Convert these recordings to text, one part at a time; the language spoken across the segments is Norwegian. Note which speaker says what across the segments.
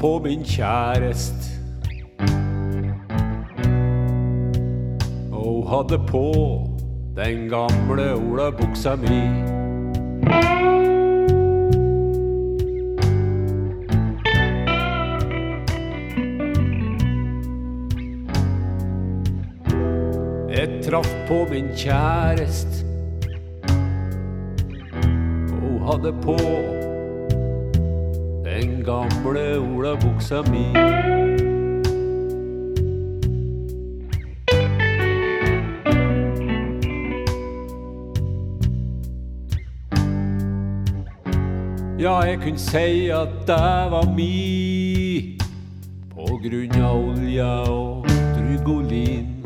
Speaker 1: på min kjærest. Og hadde på den gamle olabuksa mi. Jeg traff på min kjærest. Og hadde på den gamle olabuksa mi. Ja, jeg kunne si at det var mi på grunn av olja og Drygolin.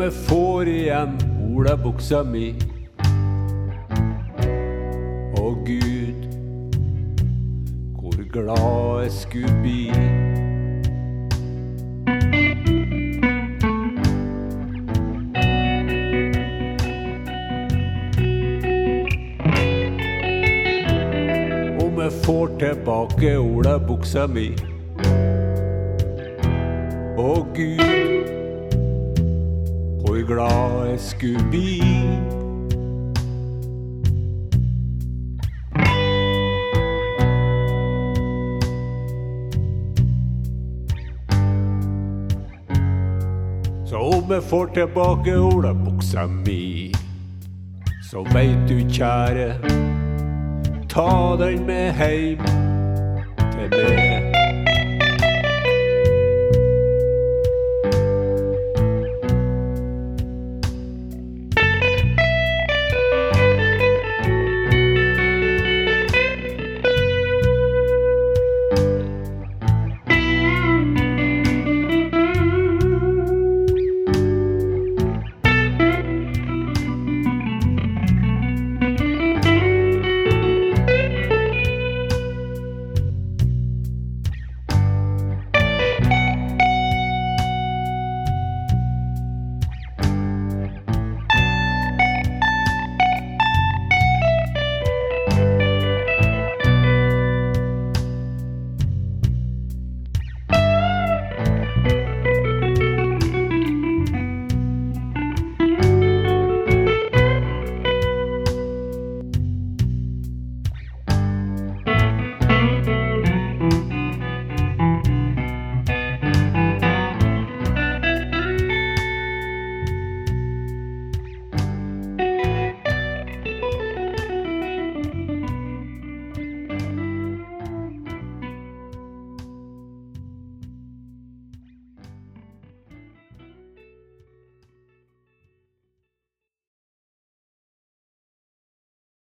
Speaker 1: Om jeg får igjen olabuksa mi. Å Gud, hvor glad jeg skulle bli. Får tilbake olabuksa mi. Å Gud, hvor glad jeg skulle bli. Så om jeg får tilbake olabuksa mi, så veit du, kjære, ta den med heim til meg.